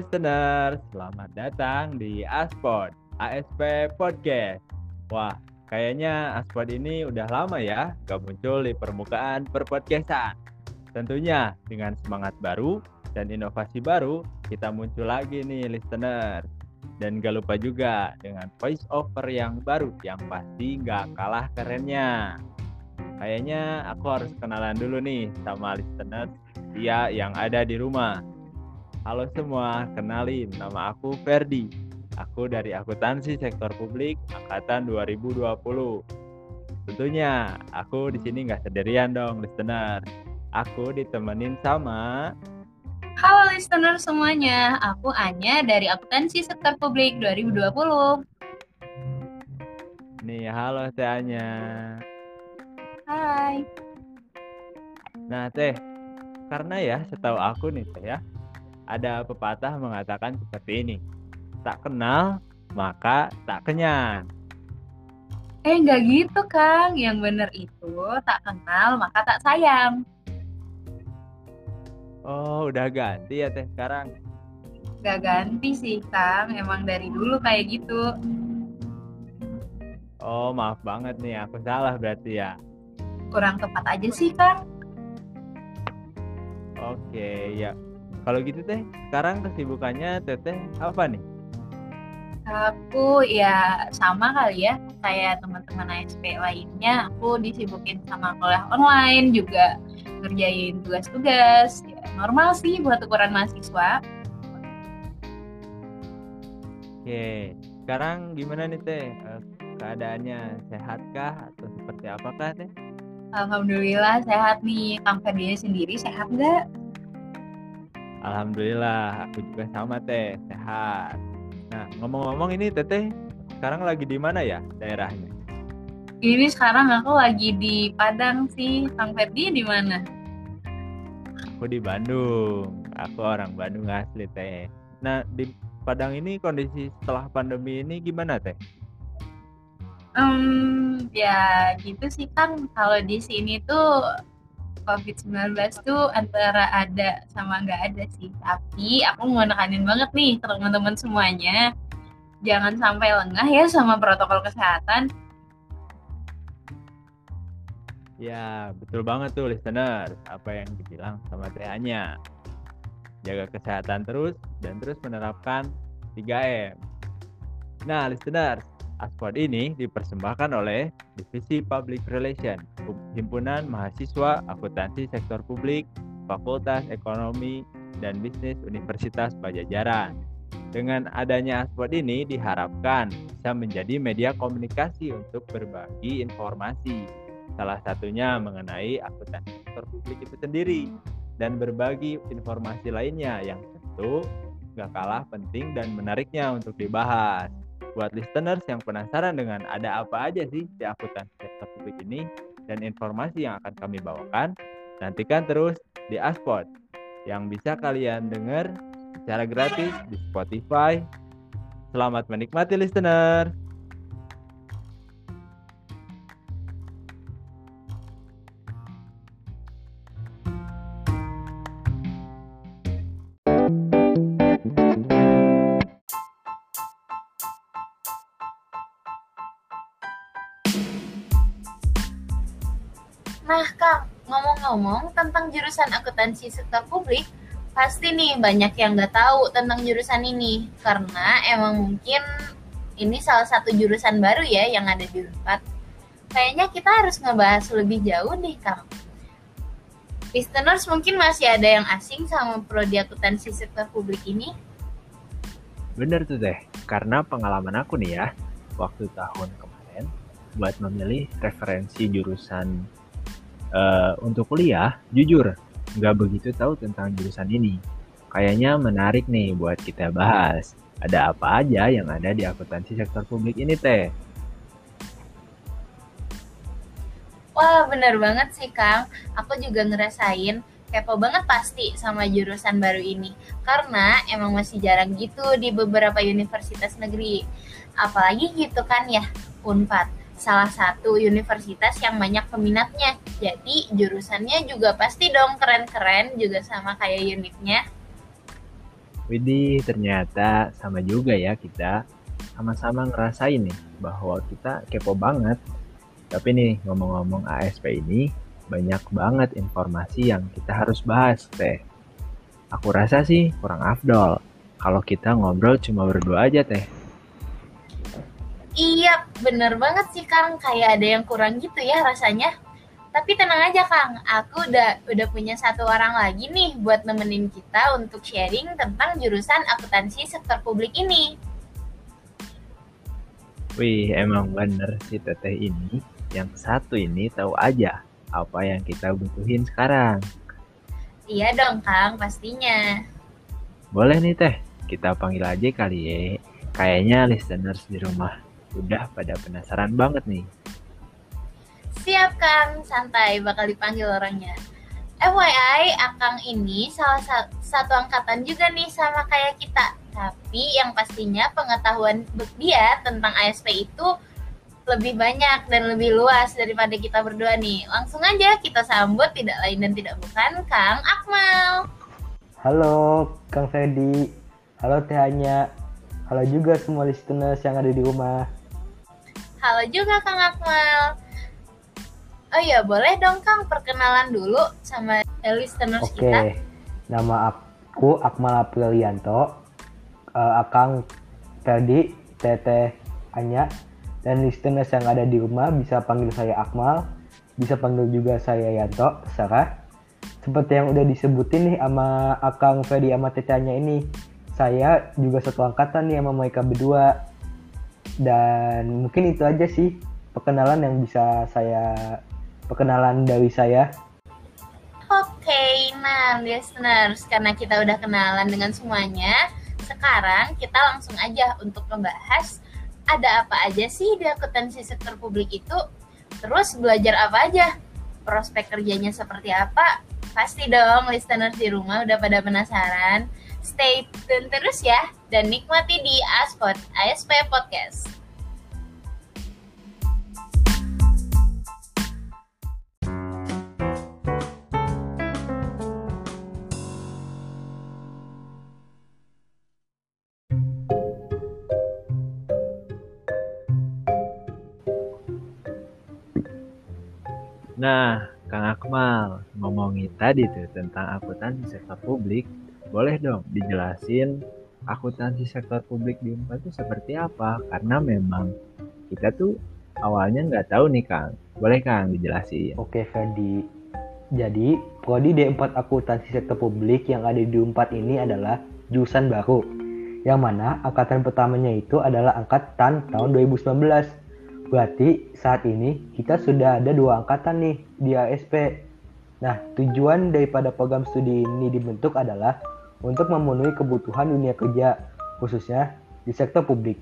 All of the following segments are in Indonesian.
Listener, selamat datang di Aspod, ASP Podcast. Wah, kayaknya Aspod ini udah lama ya gak muncul di permukaan perpodcastan. Tentunya dengan semangat baru dan inovasi baru, kita muncul lagi nih listener. Dan gak lupa juga dengan voice over yang baru yang pasti gak kalah kerennya. Kayaknya aku harus kenalan dulu nih sama listener dia yang ada di rumah. Halo semua, kenalin nama aku Ferdi. Aku dari akuntansi sektor publik angkatan 2020. Tentunya aku di sini nggak sendirian dong, listener. Aku ditemenin sama Halo listener semuanya, aku Anya dari akuntansi sektor publik 2020. nih halo Teh Anya. Hai. Nah Teh, karena ya setahu aku nih Teh ya, ada pepatah mengatakan seperti ini. Tak kenal, maka tak kenyang. Eh nggak gitu Kang, yang bener itu tak kenal maka tak sayang. Oh, udah ganti ya Teh sekarang. Gak ganti sih Kang, emang dari dulu kayak gitu. Oh, maaf banget nih, aku salah berarti ya. Kurang tepat aja sih Kang. Oke, ya. Kalau gitu Teh, sekarang kesibukannya Teteh apa nih? Aku ya sama kali ya, kayak teman-teman ASP lainnya, aku disibukin sama kuliah online juga ngerjain tugas-tugas. Ya, normal sih buat ukuran mahasiswa. Oke, sekarang gimana nih Teh? Eh, Keadaannya sehatkah atau seperti apakah Teh? Alhamdulillah sehat nih. Kang sendiri sehat nggak? Alhamdulillah, aku juga sama Teh, sehat. Nah, ngomong-ngomong ini Teteh sekarang lagi di mana ya daerahnya? Ini sekarang aku lagi di Padang sih. Kang Ferdi di mana? Aku di Bandung. Aku orang Bandung asli Teh. Nah, di Padang ini kondisi setelah pandemi ini gimana Teh? Hmm, ya gitu sih Kang. Kalau di sini tuh COVID-19 tuh antara ada sama nggak ada sih. Tapi aku mau nekanin banget nih teman-teman semuanya. Jangan sampai lengah ya sama protokol kesehatan. Ya, betul banget tuh listener. Apa yang dibilang sama Teh Anya. Jaga kesehatan terus dan terus menerapkan 3M. Nah, listener, Aspod ini dipersembahkan oleh Divisi Public Relation, Himpunan Mahasiswa Akuntansi Sektor Publik, Fakultas Ekonomi dan Bisnis Universitas Pajajaran. Dengan adanya Aspod ini diharapkan bisa menjadi media komunikasi untuk berbagi informasi. Salah satunya mengenai akuntansi sektor publik itu sendiri dan berbagi informasi lainnya yang tentu gak kalah penting dan menariknya untuk dibahas. Buat listeners yang penasaran dengan ada apa aja sih di akuntansi sektor publik ini dan informasi yang akan kami bawakan, nantikan terus di Aspod yang bisa kalian dengar secara gratis di Spotify. Selamat menikmati listener. Jurusan akuntansi sektor publik, pasti nih banyak yang nggak tahu tentang jurusan ini. Karena emang mungkin ini salah satu jurusan baru ya yang ada di Unpad. Kayaknya kita harus ngebahas lebih jauh nih Kang. Listeners mungkin masih ada yang asing sama prodi akuntansi sektor publik ini. Bener tuh deh, karena pengalaman aku nih ya, waktu tahun kemarin buat memilih referensi jurusan uh, untuk kuliah, jujur nggak begitu tahu tentang jurusan ini. Kayaknya menarik nih buat kita bahas. Ada apa aja yang ada di akuntansi sektor publik ini teh? Wah, bener banget sih, Kang. Aku juga ngerasain kepo banget pasti sama jurusan baru ini. Karena emang masih jarang gitu di beberapa universitas negeri. Apalagi gitu kan ya, Unpad. Salah satu universitas yang banyak peminatnya. Jadi jurusannya juga pasti dong keren-keren juga sama kayak unitnya. Widih, ternyata sama juga ya kita sama-sama ngerasain nih bahwa kita kepo banget. Tapi nih ngomong-ngomong ASP ini banyak banget informasi yang kita harus bahas teh. Aku rasa sih kurang afdol kalau kita ngobrol cuma berdua aja teh. Iya, bener banget sih Kang. Kayak ada yang kurang gitu ya rasanya. Tapi tenang aja Kang, aku udah udah punya satu orang lagi nih buat nemenin kita untuk sharing tentang jurusan akuntansi sektor publik ini. Wih, emang bener si teteh ini. Yang satu ini tahu aja apa yang kita butuhin sekarang. Iya dong Kang, pastinya. Boleh nih teh, kita panggil aja kali ya. Kayaknya listeners di rumah udah pada penasaran banget nih. Siap Kang, santai bakal dipanggil orangnya. FYI, Akang ini salah sa- satu angkatan juga nih sama kayak kita. Tapi yang pastinya pengetahuan dia tentang ASP itu lebih banyak dan lebih luas daripada kita berdua nih. Langsung aja kita sambut tidak lain dan tidak bukan Kang Akmal. Halo Kang Fedi, halo Teh Anya, halo juga semua listeners yang ada di rumah. Halo juga Kang Akmal. Oh iya, boleh dong Kang perkenalan dulu sama listeners Oke, kita. nama aku Akmal Aprilianto, eh, Akang Ferdi, Teteh Anya, dan listeners yang ada di rumah bisa panggil saya Akmal, bisa panggil juga saya Yanto, terserah. Seperti yang udah disebutin nih sama Akang Ferdi sama Teteh Anya ini, saya juga satu angkatan nih sama mereka berdua. Dan mungkin itu aja sih perkenalan yang bisa saya perkenalan dari saya. Oke, nah listeners, karena kita udah kenalan dengan semuanya, sekarang kita langsung aja untuk membahas ada apa aja sih di akuntansi sektor publik itu, terus belajar apa aja, prospek kerjanya seperti apa, pasti dong listeners di rumah udah pada penasaran. Stay tune terus ya, dan nikmati di Aspot, ASP Podcast. Nah, Kang Akmal, ngomongin tadi tuh tentang akuntansi sektor publik, boleh dong dijelasin akuntansi sektor publik di Unpad itu seperti apa? Karena memang kita tuh awalnya nggak tahu nih Kang. Boleh Kang dijelasin? Oke Ferdi. Jadi, prodi D4 Akuntansi Sektor Publik yang ada di U4 ini adalah jurusan baru. Yang mana angkatan pertamanya itu adalah angkatan tahun 2019. Berarti saat ini kita sudah ada dua angkatan nih di ASP. Nah, tujuan daripada program studi ini dibentuk adalah untuk memenuhi kebutuhan dunia kerja, khususnya di sektor publik.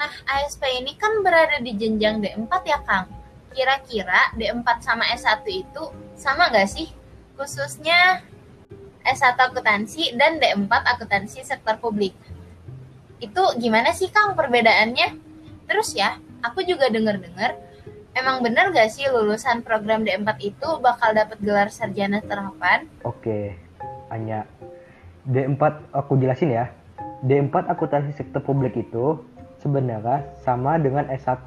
Nah, ASP ini kan berada di jenjang D4 ya, Kang. Kira-kira D4 sama S1 itu sama nggak sih? Khususnya S1 akuntansi dan D4 akuntansi sektor publik. Itu gimana sih, Kang, perbedaannya? Terus ya, aku juga denger-dengar, emang bener nggak sih lulusan program D4 itu bakal dapat gelar sarjana terapan? Oke, hanya D4 aku jelasin ya. D4 akuntansi sektor publik itu sebenarnya sama dengan S1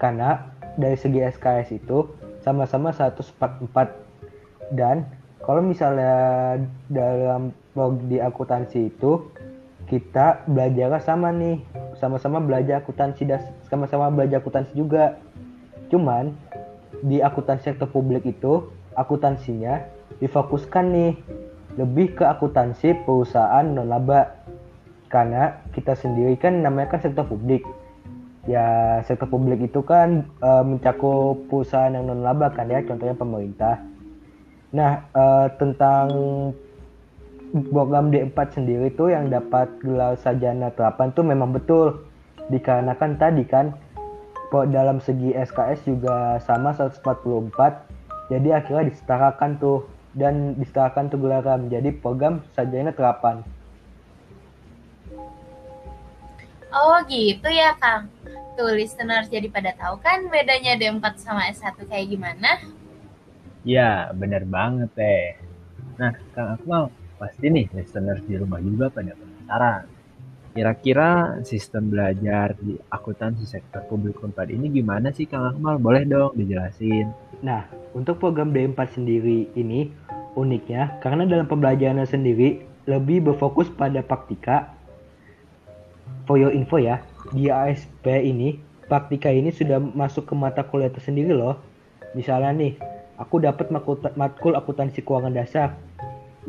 karena dari segi SKS itu sama-sama 144 dan kalau misalnya dalam prodi akuntansi itu kita belajar sama nih. Sama-sama belajar akuntansi dan sama-sama belajar akuntansi juga cuman di akuntansi sektor publik itu akuntansinya difokuskan nih lebih ke akuntansi perusahaan non laba karena kita sendiri kan namanya kan sektor publik. Ya sektor publik itu kan e, mencakup perusahaan yang non laba kan ya contohnya pemerintah. Nah e, tentang program D4 sendiri tuh yang dapat gelar sarjana terapan tuh memang betul. Dikarenakan tadi kan dalam segi SKS juga sama 144 jadi akhirnya disetarakan tuh dan disetarakan tuh gelaran menjadi program sarjana terapan Oh gitu ya Kang. Tuh listener jadi pada tahu kan bedanya D4 sama S1 kayak gimana? Ya, bener banget teh. Nah, Kang Akmal, pasti nih listeners di rumah juga pada penasaran. Kira-kira sistem belajar di akuntansi sektor publik Unpad ini gimana sih Kang Akmal? Boleh dong dijelasin. Nah, untuk program D4 sendiri ini uniknya karena dalam pembelajarannya sendiri lebih berfokus pada praktika. For your info ya, di ASP ini praktika ini sudah masuk ke mata kuliah tersendiri loh. Misalnya nih, aku dapat matkul akuntansi keuangan dasar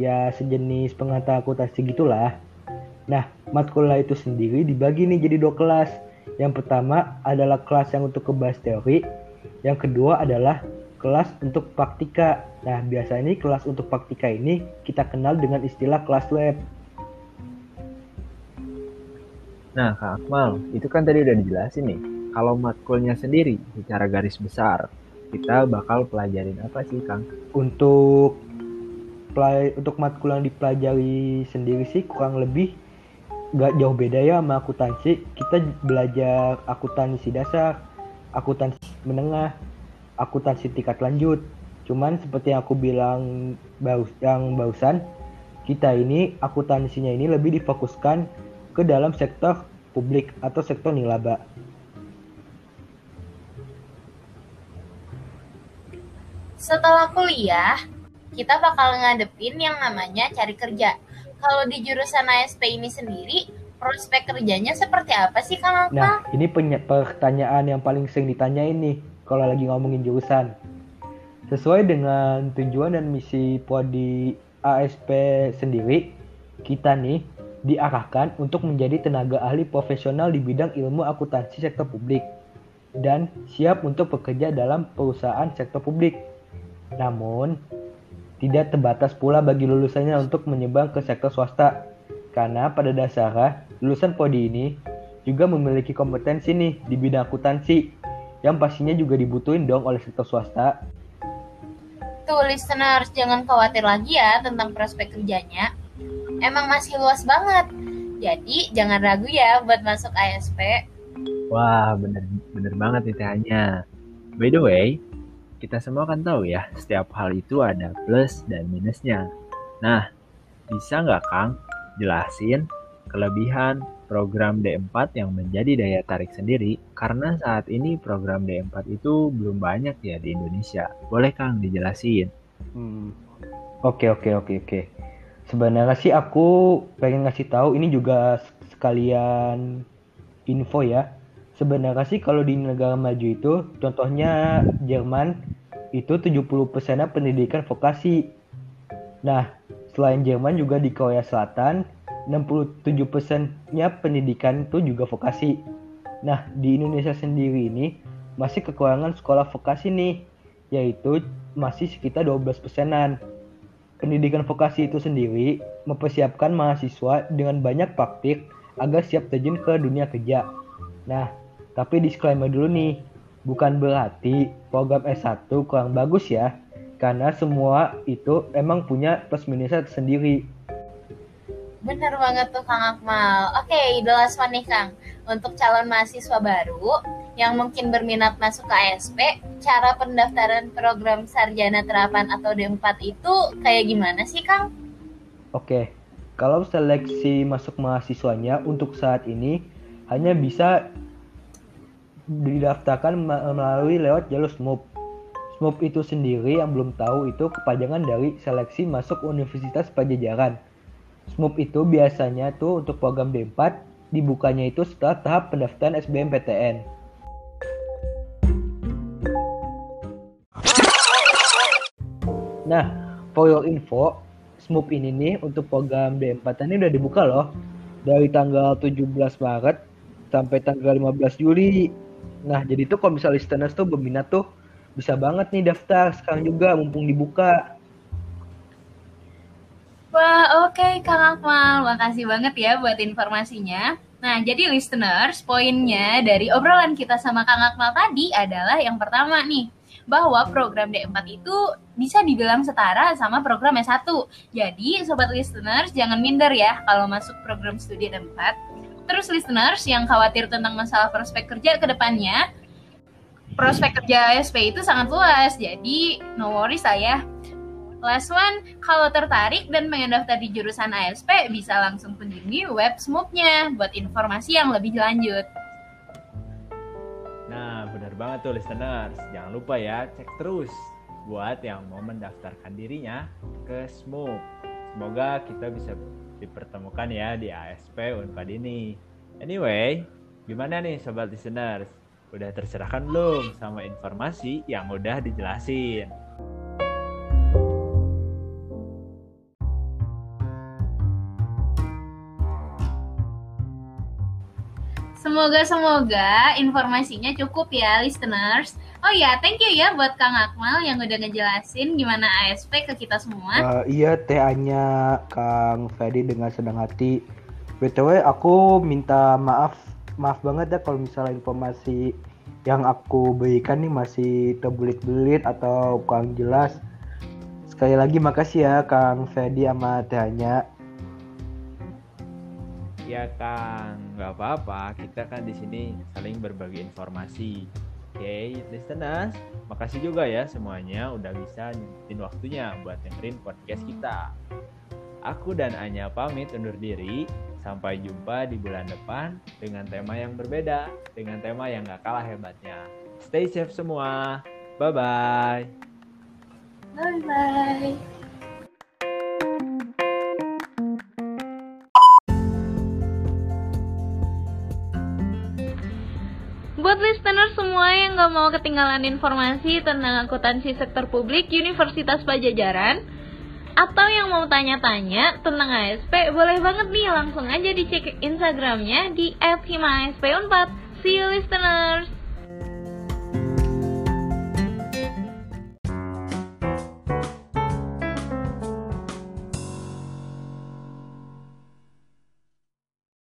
ya sejenis pengantar akuntansi gitulah. Nah, matkul itu sendiri dibagi nih jadi dua kelas. Yang pertama adalah kelas yang untuk kebas teori, yang kedua adalah kelas untuk praktika. Nah, biasanya kelas untuk praktika ini kita kenal dengan istilah kelas lab. Nah, Kak Akmal, itu kan tadi udah dijelasin nih. Kalau matkulnya sendiri secara garis besar, kita bakal pelajarin apa sih, Kang? Untuk pelaj untuk matkul yang dipelajari sendiri sih kurang lebih gak jauh beda ya sama akuntansi. Kita belajar akuntansi dasar akuntansi menengah akuntansi tingkat lanjut. Cuman seperti yang aku bilang baus yang barusan kita ini akuntansinya ini lebih difokuskan ke dalam sektor publik atau sektor nilaba. Setelah kuliah kita bakal ngadepin yang namanya cari kerja. Kalau di jurusan ASP ini sendiri, prospek kerjanya seperti apa sih Kang Alfa? Nah, ini pertanyaan yang paling sering ditanya ini kalau lagi ngomongin jurusan. Sesuai dengan tujuan dan misi prodi ASP sendiri, kita nih diarahkan untuk menjadi tenaga ahli profesional di bidang ilmu akuntansi sektor publik dan siap untuk bekerja dalam perusahaan sektor publik. Namun, tidak terbatas pula bagi lulusannya untuk menyebar ke sektor swasta. Karena pada dasarnya, lulusan prodi ini juga memiliki kompetensi nih di bidang akuntansi yang pastinya juga dibutuhin dong oleh sektor swasta. Tuh listeners, jangan khawatir lagi ya tentang prospek kerjanya. Emang masih luas banget. Jadi jangan ragu ya buat masuk ASP. Wah, bener, bener banget nih. By the way, kita semua kan tahu ya, setiap hal itu ada plus dan minusnya. Nah, bisa nggak Kang jelasin kelebihan program D4 yang menjadi daya tarik sendiri karena saat ini program D4 itu belum banyak ya di Indonesia. Boleh Kang dijelasin? Hmm. Oke oke oke oke. Sebenarnya sih aku pengen ngasih tahu ini juga sekalian info ya sebenarnya sih kalau di negara maju itu contohnya Jerman itu 70% pendidikan vokasi. Nah, selain Jerman juga di Korea Selatan 67%-nya pendidikan itu juga vokasi. Nah, di Indonesia sendiri ini masih kekurangan sekolah vokasi nih, yaitu masih sekitar 12 persenan. Pendidikan vokasi itu sendiri mempersiapkan mahasiswa dengan banyak praktik agar siap terjun ke dunia kerja. Nah, tapi disclaimer dulu nih, bukan berarti program S1 kurang bagus ya, karena semua itu emang punya plus minusnya sendiri. Bener banget tuh Kang Akmal. Oke, okay, the last one nih Kang. Untuk calon mahasiswa baru yang mungkin berminat masuk ke ASP, cara pendaftaran program sarjana terapan atau D4 itu kayak gimana sih Kang? Oke, okay. kalau seleksi masuk mahasiswanya untuk saat ini hanya bisa didaftarkan melalui lewat jalur SMUP. SMUP itu sendiri yang belum tahu itu kepanjangan dari seleksi masuk Universitas Pajajaran. SMUP itu biasanya tuh untuk program D4 dibukanya itu setelah tahap pendaftaran SBMPTN. Nah, for your info, SMUP ini nih untuk program D4 ini udah dibuka loh. Dari tanggal 17 Maret sampai tanggal 15 Juli Nah, jadi tuh kalau misalnya listeners tuh berminat tuh bisa banget nih daftar sekarang juga mumpung dibuka. Wah, oke okay, Kang Akmal. Makasih banget ya buat informasinya. Nah, jadi listeners, poinnya dari obrolan kita sama Kang Akmal tadi adalah yang pertama nih, bahwa program D4 itu bisa dibilang setara sama program S1. Jadi, sobat listeners, jangan minder ya kalau masuk program studi D4 terus listeners yang khawatir tentang masalah prospek kerja ke depannya, prospek kerja SP itu sangat luas. Jadi no worries lah ya. Last one, kalau tertarik dan pengen daftar di jurusan ASP, bisa langsung kunjungi web SMUP-nya buat informasi yang lebih lanjut. Nah, benar banget tuh listeners. Jangan lupa ya, cek terus buat yang mau mendaftarkan dirinya ke SMUP. Semoga kita bisa dipertemukan ya di ASP Unpad ini. Anyway, gimana nih sobat listeners? Udah tercerahkan belum sama informasi yang udah dijelasin? Semoga-semoga informasinya cukup ya listeners. Oh ya, thank you ya buat Kang Akmal yang udah ngejelasin gimana ASP ke kita semua. Uh, iya TA-nya Kang Ferdi dengan senang hati. BTW aku minta maaf maaf banget ya kalau misalnya informasi yang aku berikan nih masih terbelit-belit atau kurang jelas. Sekali lagi makasih ya Kang Ferdi sama TA-nya. Ya Kang, nggak apa-apa. Kita kan di sini saling berbagi informasi. Oke, okay, listeners, makasih juga ya semuanya udah bisa nyempetin waktunya buat dengerin podcast kita. Aku dan Anya pamit undur diri. Sampai jumpa di bulan depan dengan tema yang berbeda, dengan tema yang gak kalah hebatnya. Stay safe semua. Bye-bye. Bye-bye. Buat listener semua yang gak mau ketinggalan informasi tentang akuntansi sektor publik Universitas Pajajaran atau yang mau tanya-tanya tentang ASP, boleh banget nih langsung aja dicek Instagramnya di @himaasp4. See you listeners!